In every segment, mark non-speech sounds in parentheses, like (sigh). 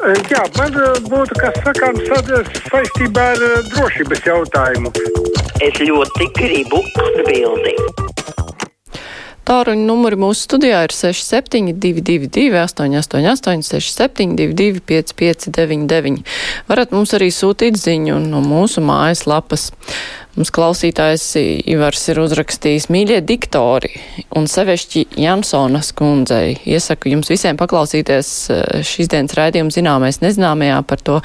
Jā, man būtu kas sakāms saistībā ar drošības jautājumu. Es ļoti gribu atbildēt. Tāruņa numuri mūsu studijā ir 6722, 888, 672, 559, varat mums arī sūtīt ziņu no mūsu mājas lapas. Mums klausītājs Ivars ir uzrakstījis mīļie diktori un sevišķi Jansonas kundzei. Iesaku jums visiem paklausīties eh, šīs dienas raidījumu zināmais nezināmajā par to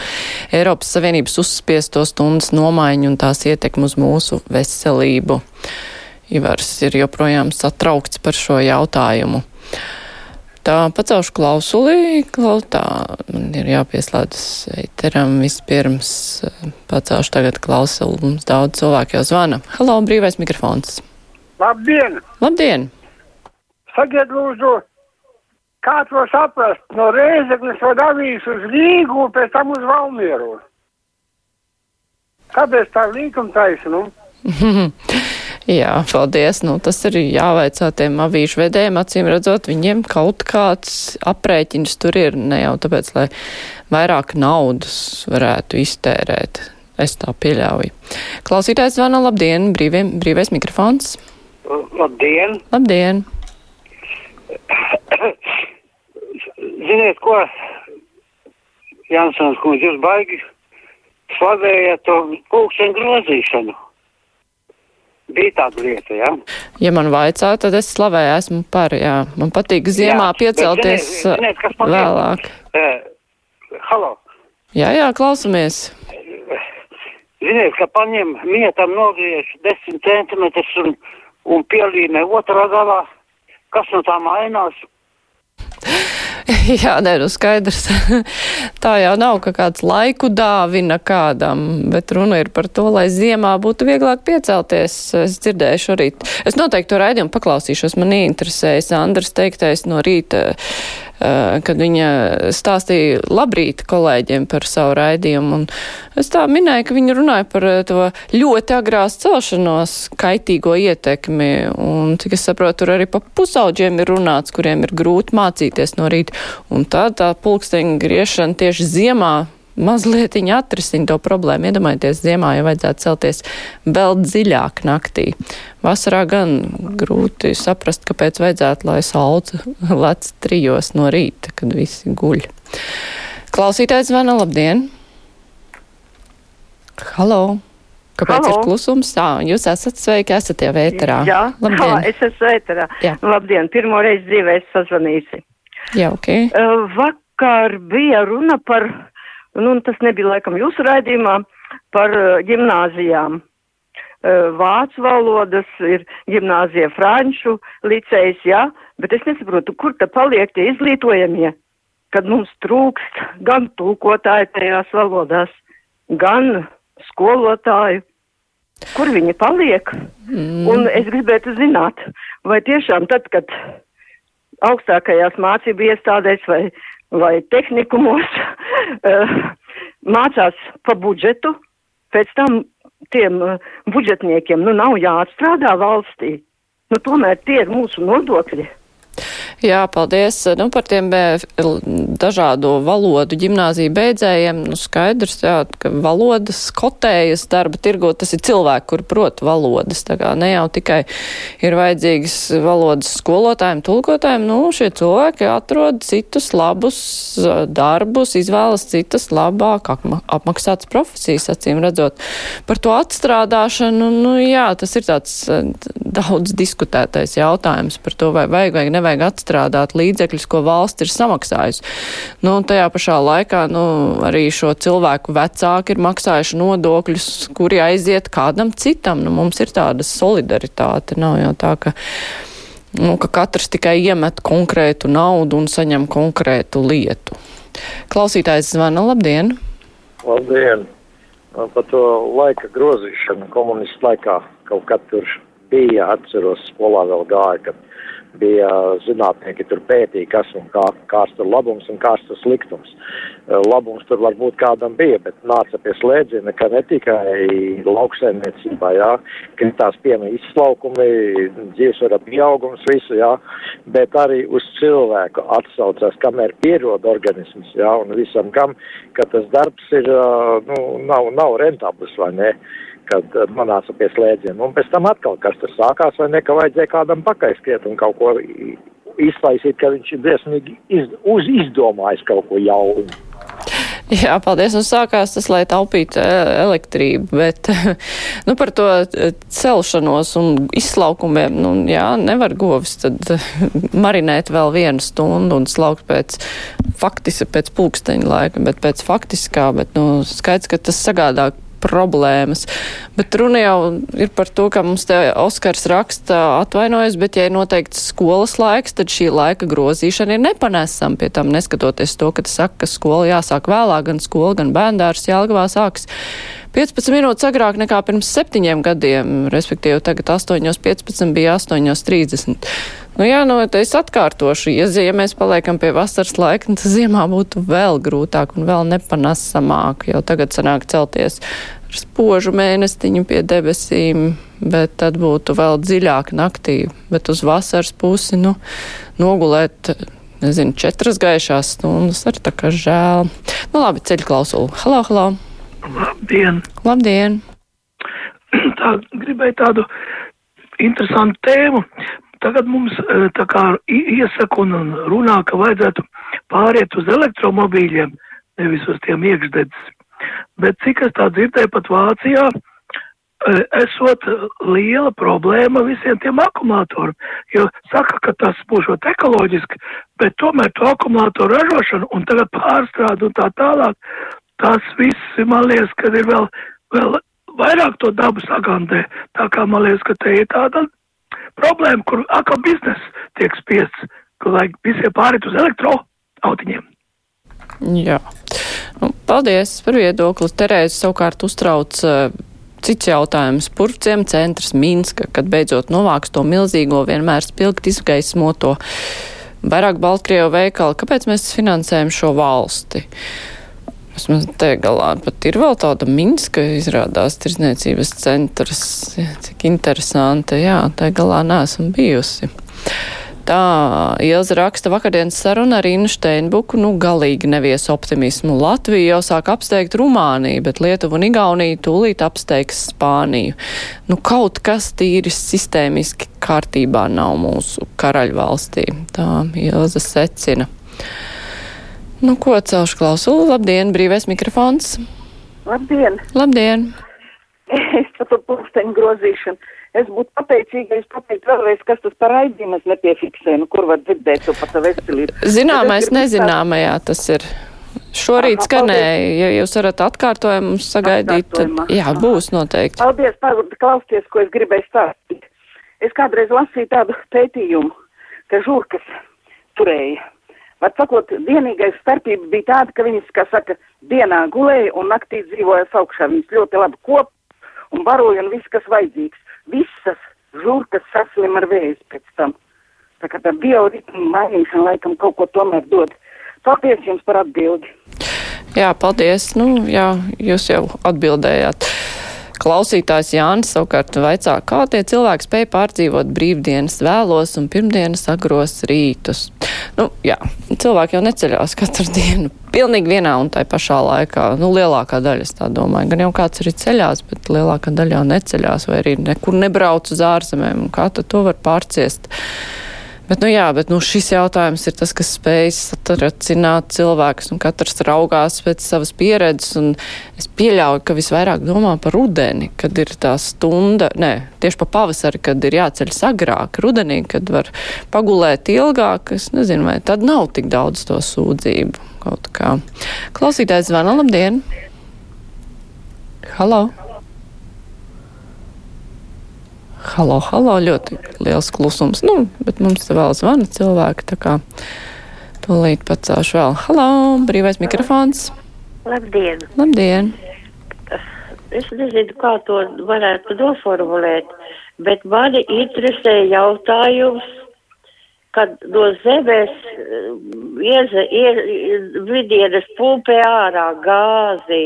Eiropas Savienības uzspiesto stundas nomaiņu un tās ietekmu uz mūsu veselību. Ivars ir joprojām satraukts par šo jautājumu. Tā pacelšu klausulī, klautā, man ir jāpieslēdzas eiteram vispirms. Pacelšu tagad klausuli, mums daudz cilvēku jau zvana. Halo, brīvais mikrofons. Labdien! Labdien! Sagiet lūdzu, kā to saprast, no Rēzeknes var avīs uz Rīgu, pēc tam uz Valmieru. Kāpēc tā līkuma taisnu? (laughs) Jā, paldies. Nu, tas ir jāvaicā tiem avīžu vedējiem. Acīm redzot, viņiem kaut kāds aprēķins tur ir ne jau tāpēc, lai vairāk naudas varētu iztērēt. Es tā pieļauju. Klausītājs zvana labdien, brīviem, brīvais mikrofons. Labdien! Labdien! Ziniet, ko? Jansons, ko jūs baigi slavējat to pulksteņu grozīšanu? Bija tāda lieta, jā. Ja man vaicā, tad es slavēju esmu par, jā. Man patīk ziemā jā, piecelties ziniet, ziniet, kas man vēlāk. Uh, halo. Jā, jā, klausamies. Ziniet, ka paņem mietam nogriež 10 centimetrus un, un pielīmē otrā galā. Kas no tām ainās? (laughs) Jā, nē, nu skaidrs. (laughs) Tā jau nav ka kāds laiku dāvina kādam, bet runa ir par to, lai ziemā būtu vieglāk piecelties. Es dzirdēju šorīt. Es noteikti to raidījumu paklausīšos. Man interesējas Andras teiktais no rīta kad viņa stāstīja labrīt kolēģiem par savu raidījumu. Un es tā minēju, ka viņa runāja par eh, to ļoti agrās celšanos kaitīgo ietekmi. Un, cik es saprotu, tur arī pa pusauģiem ir runāts, kuriem ir grūti mācīties no rīta. Un tā tā pulksteņa griešana tieši ziemā mazliet atrisina to problēmu. Iedomājieties, ziemā jau vajadzētu celties vēl dziļāk naktī. Vasarā gan grūti saprast, kāpēc vajadzētu, lai saule (laughs) lec trijos no rīta, kad visi guļ. Klausītājs zvana, labdien! Halo! Kāpēc Halo. ir klusums? Jā, jūs esat sveiki, esat jau ēterā. Jā, labdien. Jā, (laughs) es esmu ēterā. Jā. Labdien, pirmo reizi dzīvē es sazvanīsi. Jā, ok. Uh, vakar bija runa par nu, tas nebija laikam jūsu raidījumā, par uh, gimnāzijām. Uh, vācu valodas ir gimnāzija franču licējs, jā, bet es nesaprotu, kur te paliek tie izglītojamie, kad mums trūkst gan tūkotāju tajās valodās, gan skolotāju. Kur viņi paliek? Mm. Un es gribētu zināt, vai tiešām tad, kad augstākajās mācību iestādēs vai vai tehnikumos (laughs) mācās pa budžetu, pēc tam tiem uh, budžetniekiem nu nav jāatstrādā valstī. Nu, tomēr tie ir mūsu nodokļi. Jā, paldies. Nu, par tiem dažādo valodu ģimnāziju beidzējiem. Nu, skaidrs, jā, ka valodas kotējas darba tirgo, tas ir cilvēki, kur prot valodas. Tā kā ne jau tikai ir vajadzīgas valodas skolotājiem, tulkotājiem, nu, šie cilvēki atrod citus labus darbus, izvēlas citas labāk apmaksātas profesijas, acīm redzot. Par to atstrādāšanu, nu, jā, tas ir tāds daudz diskutētais jautājums par to, vai vajag vai nevajag atstrādāt izstrādāt līdzekļus, ko valsts ir samaksājusi. Nu, tajā pašā laikā nu, arī šo cilvēku vecāki ir maksājuši nodokļus, kuri aiziet kādam citam. Nu, mums ir tāda solidaritāte, nav jau tā, ka. Nu, ka katrs tikai iemet konkrētu naudu un saņem konkrētu lietu. Klausītājs zvana, labdien! Labdien! Par to laika grozīšanu komunistu laikā kaut kad tur bija, atceros, skolā vēl gāja, ka bija zinātnieki tur pētīja, kas un kā, kāds tur labums un kāds tur sliktums. Labums tur varbūt kādam bija, bet nāca pie slēdziena, ka ne tikai lauksaimniecībā, jā, kritās piena izslaukumi, dzīvesvara pieaugums visu, jā, bet arī uz cilvēku atsaucās, kamēr pierod organisms, jā, un visam kam, ka tas darbs ir, nu, nav, nav rentabls, vai ne? Kad manāca pie slēdziena. Un pēc tam atkal, kas tur sākās, vai ne, ka vajadzēja kādam pakaiskiet un kaut ko iztaisīt, ka viņš ir briesmīgi iz, uz izdomājis kaut ko jaunu. Jā, paldies. Un sākās tas, lai taupītu e, elektrību, bet (laughs) nu, par to e, celšanos un izslaukumiem, nu, jā, nevar govis tad (laughs) marinēt vēl vienu stundu un slaukt pēc faktiski pēc pulksteņa laika, bet pēc faktiskā, bet, nu, skaidrs, ka tas sagādā problēmas. Bet runa jau ir par to, ka mums te Oskars raksta atvainojas, bet ja ir noteikts skolas laiks, tad šī laika grozīšana ir nepanesama. Pie tam neskatoties to, ka saka, ka skola jāsāk vēlāk, gan skola, gan bērndārs Jālgavā sāks 15 minūtes agrāk nekā pirms septiņiem gadiem, respektīvi tagad 8.15 bija 8.30. Nu jā, nu, es atkārtošu, ja, ja mēs paliekam pie vasaras laika, tad ziemā būtu vēl grūtāk un vēl nepanesamāk, jo tagad sanāk celties ar spožu mēnestiņu pie debesīm, bet tad būtu vēl dziļāk naktī, bet uz vasaras pusi, nu, nogulēt, nezinu, četras gaišās stundas, arī tā kā žēl. Nu labi, ceļu klausulu. Halo, halo! Labdien! Labdien! Tā gribēju tādu interesantu tēmu Tagad mums e, tā kā iesaka un runā, ka vajadzētu pāriet uz elektromobīļiem, nevis uz tiem iekšdedzes. Bet cik es tā dzirdēju pat Vācijā, e, esot liela problēma visiem tiem akumulatoriem, jo saka, ka tas būšot ekoloģiski, bet tomēr to akumulātoru ražošanu un tagad pārstrādu un tā tālāk, tas viss, man liekas, ka ir vēl, vēl vairāk to dabu sagandē, tā kā man liekas, ka te ir tāda problēma, kur atkal biznesa tiek spiests, ka lai visiem pāriet uz elektroautiņiem. Jā. Nu, paldies par viedokli. Terēze savukārt uztrauc uh, cits jautājums. Purvciem centrs Minska, kad beidzot novāks to milzīgo, vienmēr spilgt izgaismoto vairāk Baltkrievu veikalu. Kāpēc mēs finansējam šo valsti? Vismaz te galā pat ir vēl tāda Minska izrādās tirzniecības centrs. Cik interesanti, jā, te galā neesmu bijusi. Tā Ilza raksta vakardienas saruna ar Innu Steinbuku, nu galīgi nevies optimismu. Latvija jau sāk apsteigt Rumāniju, bet Lietuva un Igaunija tūlīt apsteigs Spāniju. Nu kaut kas tīri sistēmiski kārtībā nav mūsu karaļvalstī. Tā Ilza secina. Nu, ko celšu klausulu? Labdien, brīvais mikrofons. Labdien! Labdien! Es par to pulksteņu grozīšanu. Es būtu pateicīga, ja es pateiktu vēlreiz, kas tas par raidījumu es nepiefiksēju, nu, kur var dzirdēt to par savu veselību. Zināmais nezināmajā tas ir. Šorīt Aha, skanēja, ja jūs varat atkārtojumu sagaidīt, tad jā, būs noteikti. Paldies, klausties, ko es gribēju stāstīt. Es kādreiz lasīju tādu pētījumu, ka žurkas turēja Var sakot, vienīgais starpība bija tāda, ka viņas, kā saka, dienā gulēja un naktī dzīvoja augšā. Viņas ļoti labi kop un baroja un viss, kas vajadzīgs. Visas žurkas saslim ar vēzi pēc tam. Tā kā tā bioritma mainīšana laikam kaut ko tomēr dod. Paldies jums par atbildi. Jā, paldies. Nu, jā, jūs jau atbildējāt. Klausītājs Jānis savukārt vaicā, kā tie cilvēki spēja pārdzīvot brīvdienas vēlos un pirmdienas agros rītus. Nu, jā, cilvēki jau neceļās katru (laughs) dienu pilnīgi vienā un tai pašā laikā. Nu, lielākā daļa, es tā domāju, gan jau kāds arī ceļās, bet lielākā daļa jau neceļās vai arī nekur nebrauc uz ārzemēm. Kā tad to var pārciest? Bet, nu, jā, bet nu, šis jautājums ir tas, kas spējas atracināt cilvēkus, un katrs raugās pēc savas pieredzes. Es pieļauju, ka visvairāk domā par rudeni, kad ir tā stunda, nē, tieši pa pavasari, kad ir jāceļas agrāk, rudenī, kad var pagulēt ilgāk. Es nezinu, vai tad nav tik daudz to sūdzību kaut kā. Klausītājs zvana, labdien! Halo! Halo, halo, ļoti liels klusums. Nu, bet mums vēl zvana cilvēki, tā kā tūlīt pacēšu vēl. Halo, brīvais mikrofons. Labdien! Labdien! Es nezinu, kā to varētu noformulēt, bet mani interesē jautājums kad no zemes eh, ieze, ie, vidienas pūpē ārā gāzi,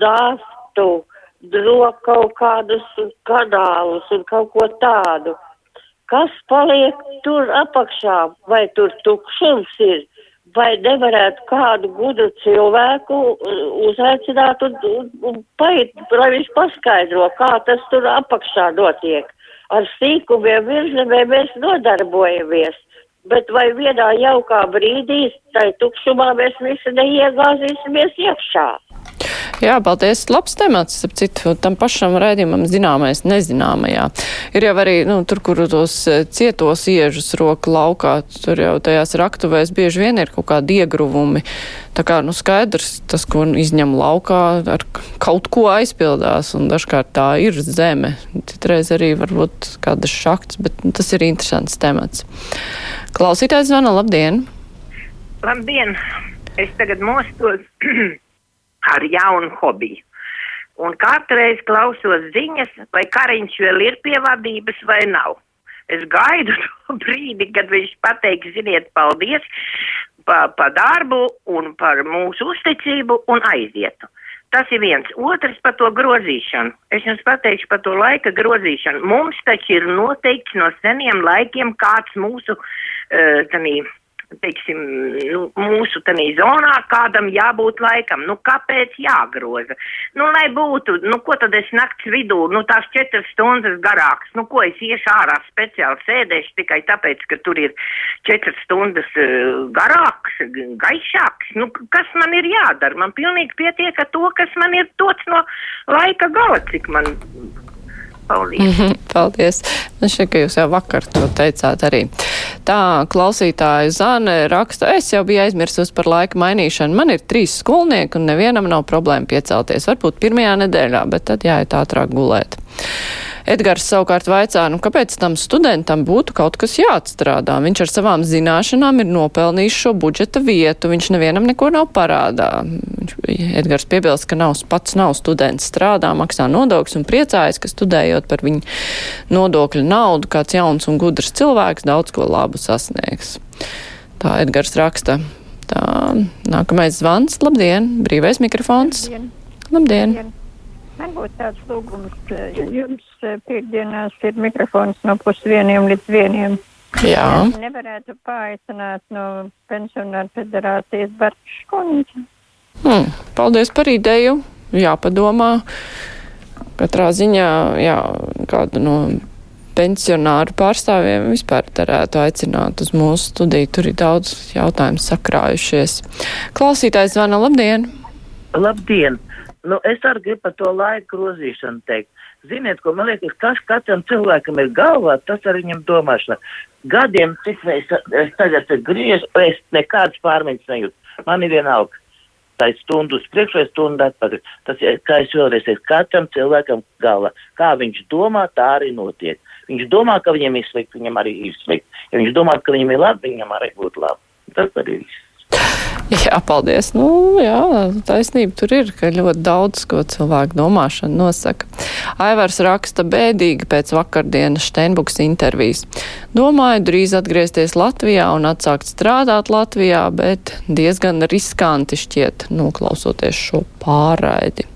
dāstu, drok kaut kādus kanālus un kaut ko tādu. Kas paliek tur apakšā? Vai tur tukšums ir? Vai nevarētu kādu gudru cilvēku uh, uzaicināt un, un, un paiet, lai viņš paskaidro, kā tas tur apakšā notiek? Ar sīkumiem virzemē mēs nodarbojamies, bet vai vienā jaukā brīdī tai tukšumā mēs visi neiegāzīsimies iekšā? Jā, paldies. Labs temats, ap citu, tam pašam raidījumam zināmais nezināmajā. Ir jau arī, nu, tur, kur tos eh, cietos iežus roka laukā, tur jau tajās raktuvēs bieži vien ir kaut kādi iegruvumi. Tā kā, nu, skaidrs, tas, ko izņem laukā, ar kaut ko aizpildās, un dažkārt tā ir zeme. Citreiz arī varbūt kādas šakts, bet nu, tas ir interesants temats. Klausītājs zvana, labdien! Labdien! Es tagad mostos (clears throat) ar jaunu hobiju. Un katru reizi klausos ziņas, vai kariņš vēl ir pie vadības vai nav. Es gaidu to (laughs) brīdi, kad viņš pateiks, ziniet, paldies pa, pa darbu un par mūsu uzticību un aizietu. Tas ir viens. Otrs par to grozīšanu. Es jums pateikšu par to laika grozīšanu. Mums taču ir noteikts no seniem laikiem, kāds mūsu uh, tanī, teiksim, nu, mūsu tanī zonā kādam jābūt laikam. Nu, kāpēc jāgroza? Nu, lai būtu, nu, ko tad es nakts vidū, nu, tās četras stundas garākas, nu, ko es iešu ārā speciāli sēdēšu tikai tāpēc, ka tur ir četras stundas uh, garāks, gaišāks. Nu, kas man ir jādara? Man pilnīgi pietiek ar to, kas man ir dots no laika gala, cik man (laughs) Paldies. Paldies. Man šķiet, ka jūs jau vakar to teicāt arī. Tā klausītāja Zane raksta, es jau biju aizmirsus par laika mainīšanu. Man ir trīs skolnieki un nevienam nav problēma piecelties. Varbūt pirmajā nedēļā, bet tad jāiet ātrāk gulēt. Edgars savukārt vaicā, nu kāpēc tam studentam būtu kaut kas jāatstrādā? Viņš ar savām zināšanām ir nopelnījis šo budžeta vietu, viņš nevienam neko nav parādā. Edgars piebilst, ka nav, pats nav students, strādā, maksā nodokļus un priecājas, ka studējot par viņu nodokļu naudu, kāds jauns un gudrs cilvēks daudz ko labu sasniegs. Tā Edgars raksta. Tā, nākamais zvans. Labdien, brīvais mikrofons. Labdien. Labdien. Labdien. Man būtu tāds lūgums, jums eh, piekdienās ir mikrofons no pusvieniem līdz vieniem. Jā. Nevarētu paaicināt no pensionāra federācijas Barčs kundze. Hmm, paldies par ideju. Jāpadomā. Katrā ziņā, jā, kādu no pensionāru pārstāvjiem vispār varētu aicināt uz mūsu studiju. Tur ir daudz jautājumu sakrājušies. Klausītājs zvana, labdien! Labdien! Nu, es arī gribu par to laiku grozīšanu teikt. Ziniet, ko man liekas, kas katram cilvēkam ir galvā, tas arī viņam domāšana. Gadiem, cik es, es tagad griežu, es nekādas pārmaiņas nejūtu. Man ir vienalga. Tā ir stundu uz priekšu vai stundu atpakaļ. Tas ir, kā es vēlreiz teicu, katram cilvēkam galvā. Kā viņš domā, tā arī notiek. Viņš domā, ka viņam ir slikti, viņam arī ir slikti. Ja viņš domā, ka viņam ir labi, viņam arī būtu labi. Tas arī viss. (laughs) Jā, paldies. Nu, jā, taisnība tur ir, ka ļoti daudz, ko cilvēku domāšana nosaka. Aivars raksta bēdīgi pēc vakardienas Steinbuks intervijas. Domāju drīz atgriezties Latvijā un atsākt strādāt Latvijā, bet diezgan riskanti šķiet noklausoties šo pārraidi.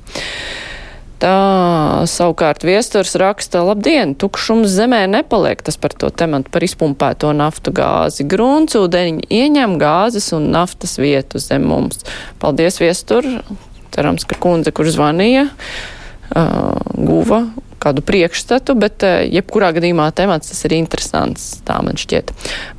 Tā savukārt viesturs raksta, labdien, tukšums zemē nepaliek, tas par to tematu par izpumpēto naftu gāzi. Gruntsūdeņi ieņem gāzes un naftas vietu zem mums. Paldies, viestur! Cerams, ka kundze, kur zvanīja, uh, guva kādu priekšstatu, bet eh, jebkurā gadījumā temats tas ir interesants, tā man šķiet.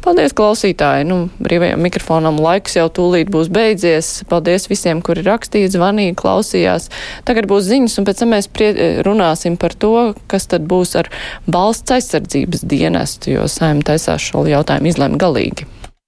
Paldies, klausītāji! Nu, brīvajam mikrofonam laiks jau tūlīt būs beidzies. Paldies visiem, kuri rakstīja, zvanīja, klausījās. Tagad būs ziņas, un pēc tam mēs prie, runāsim par to, kas tad būs ar valsts aizsardzības dienestu, jo saim taisās šo jautājumu izlēma galīgi.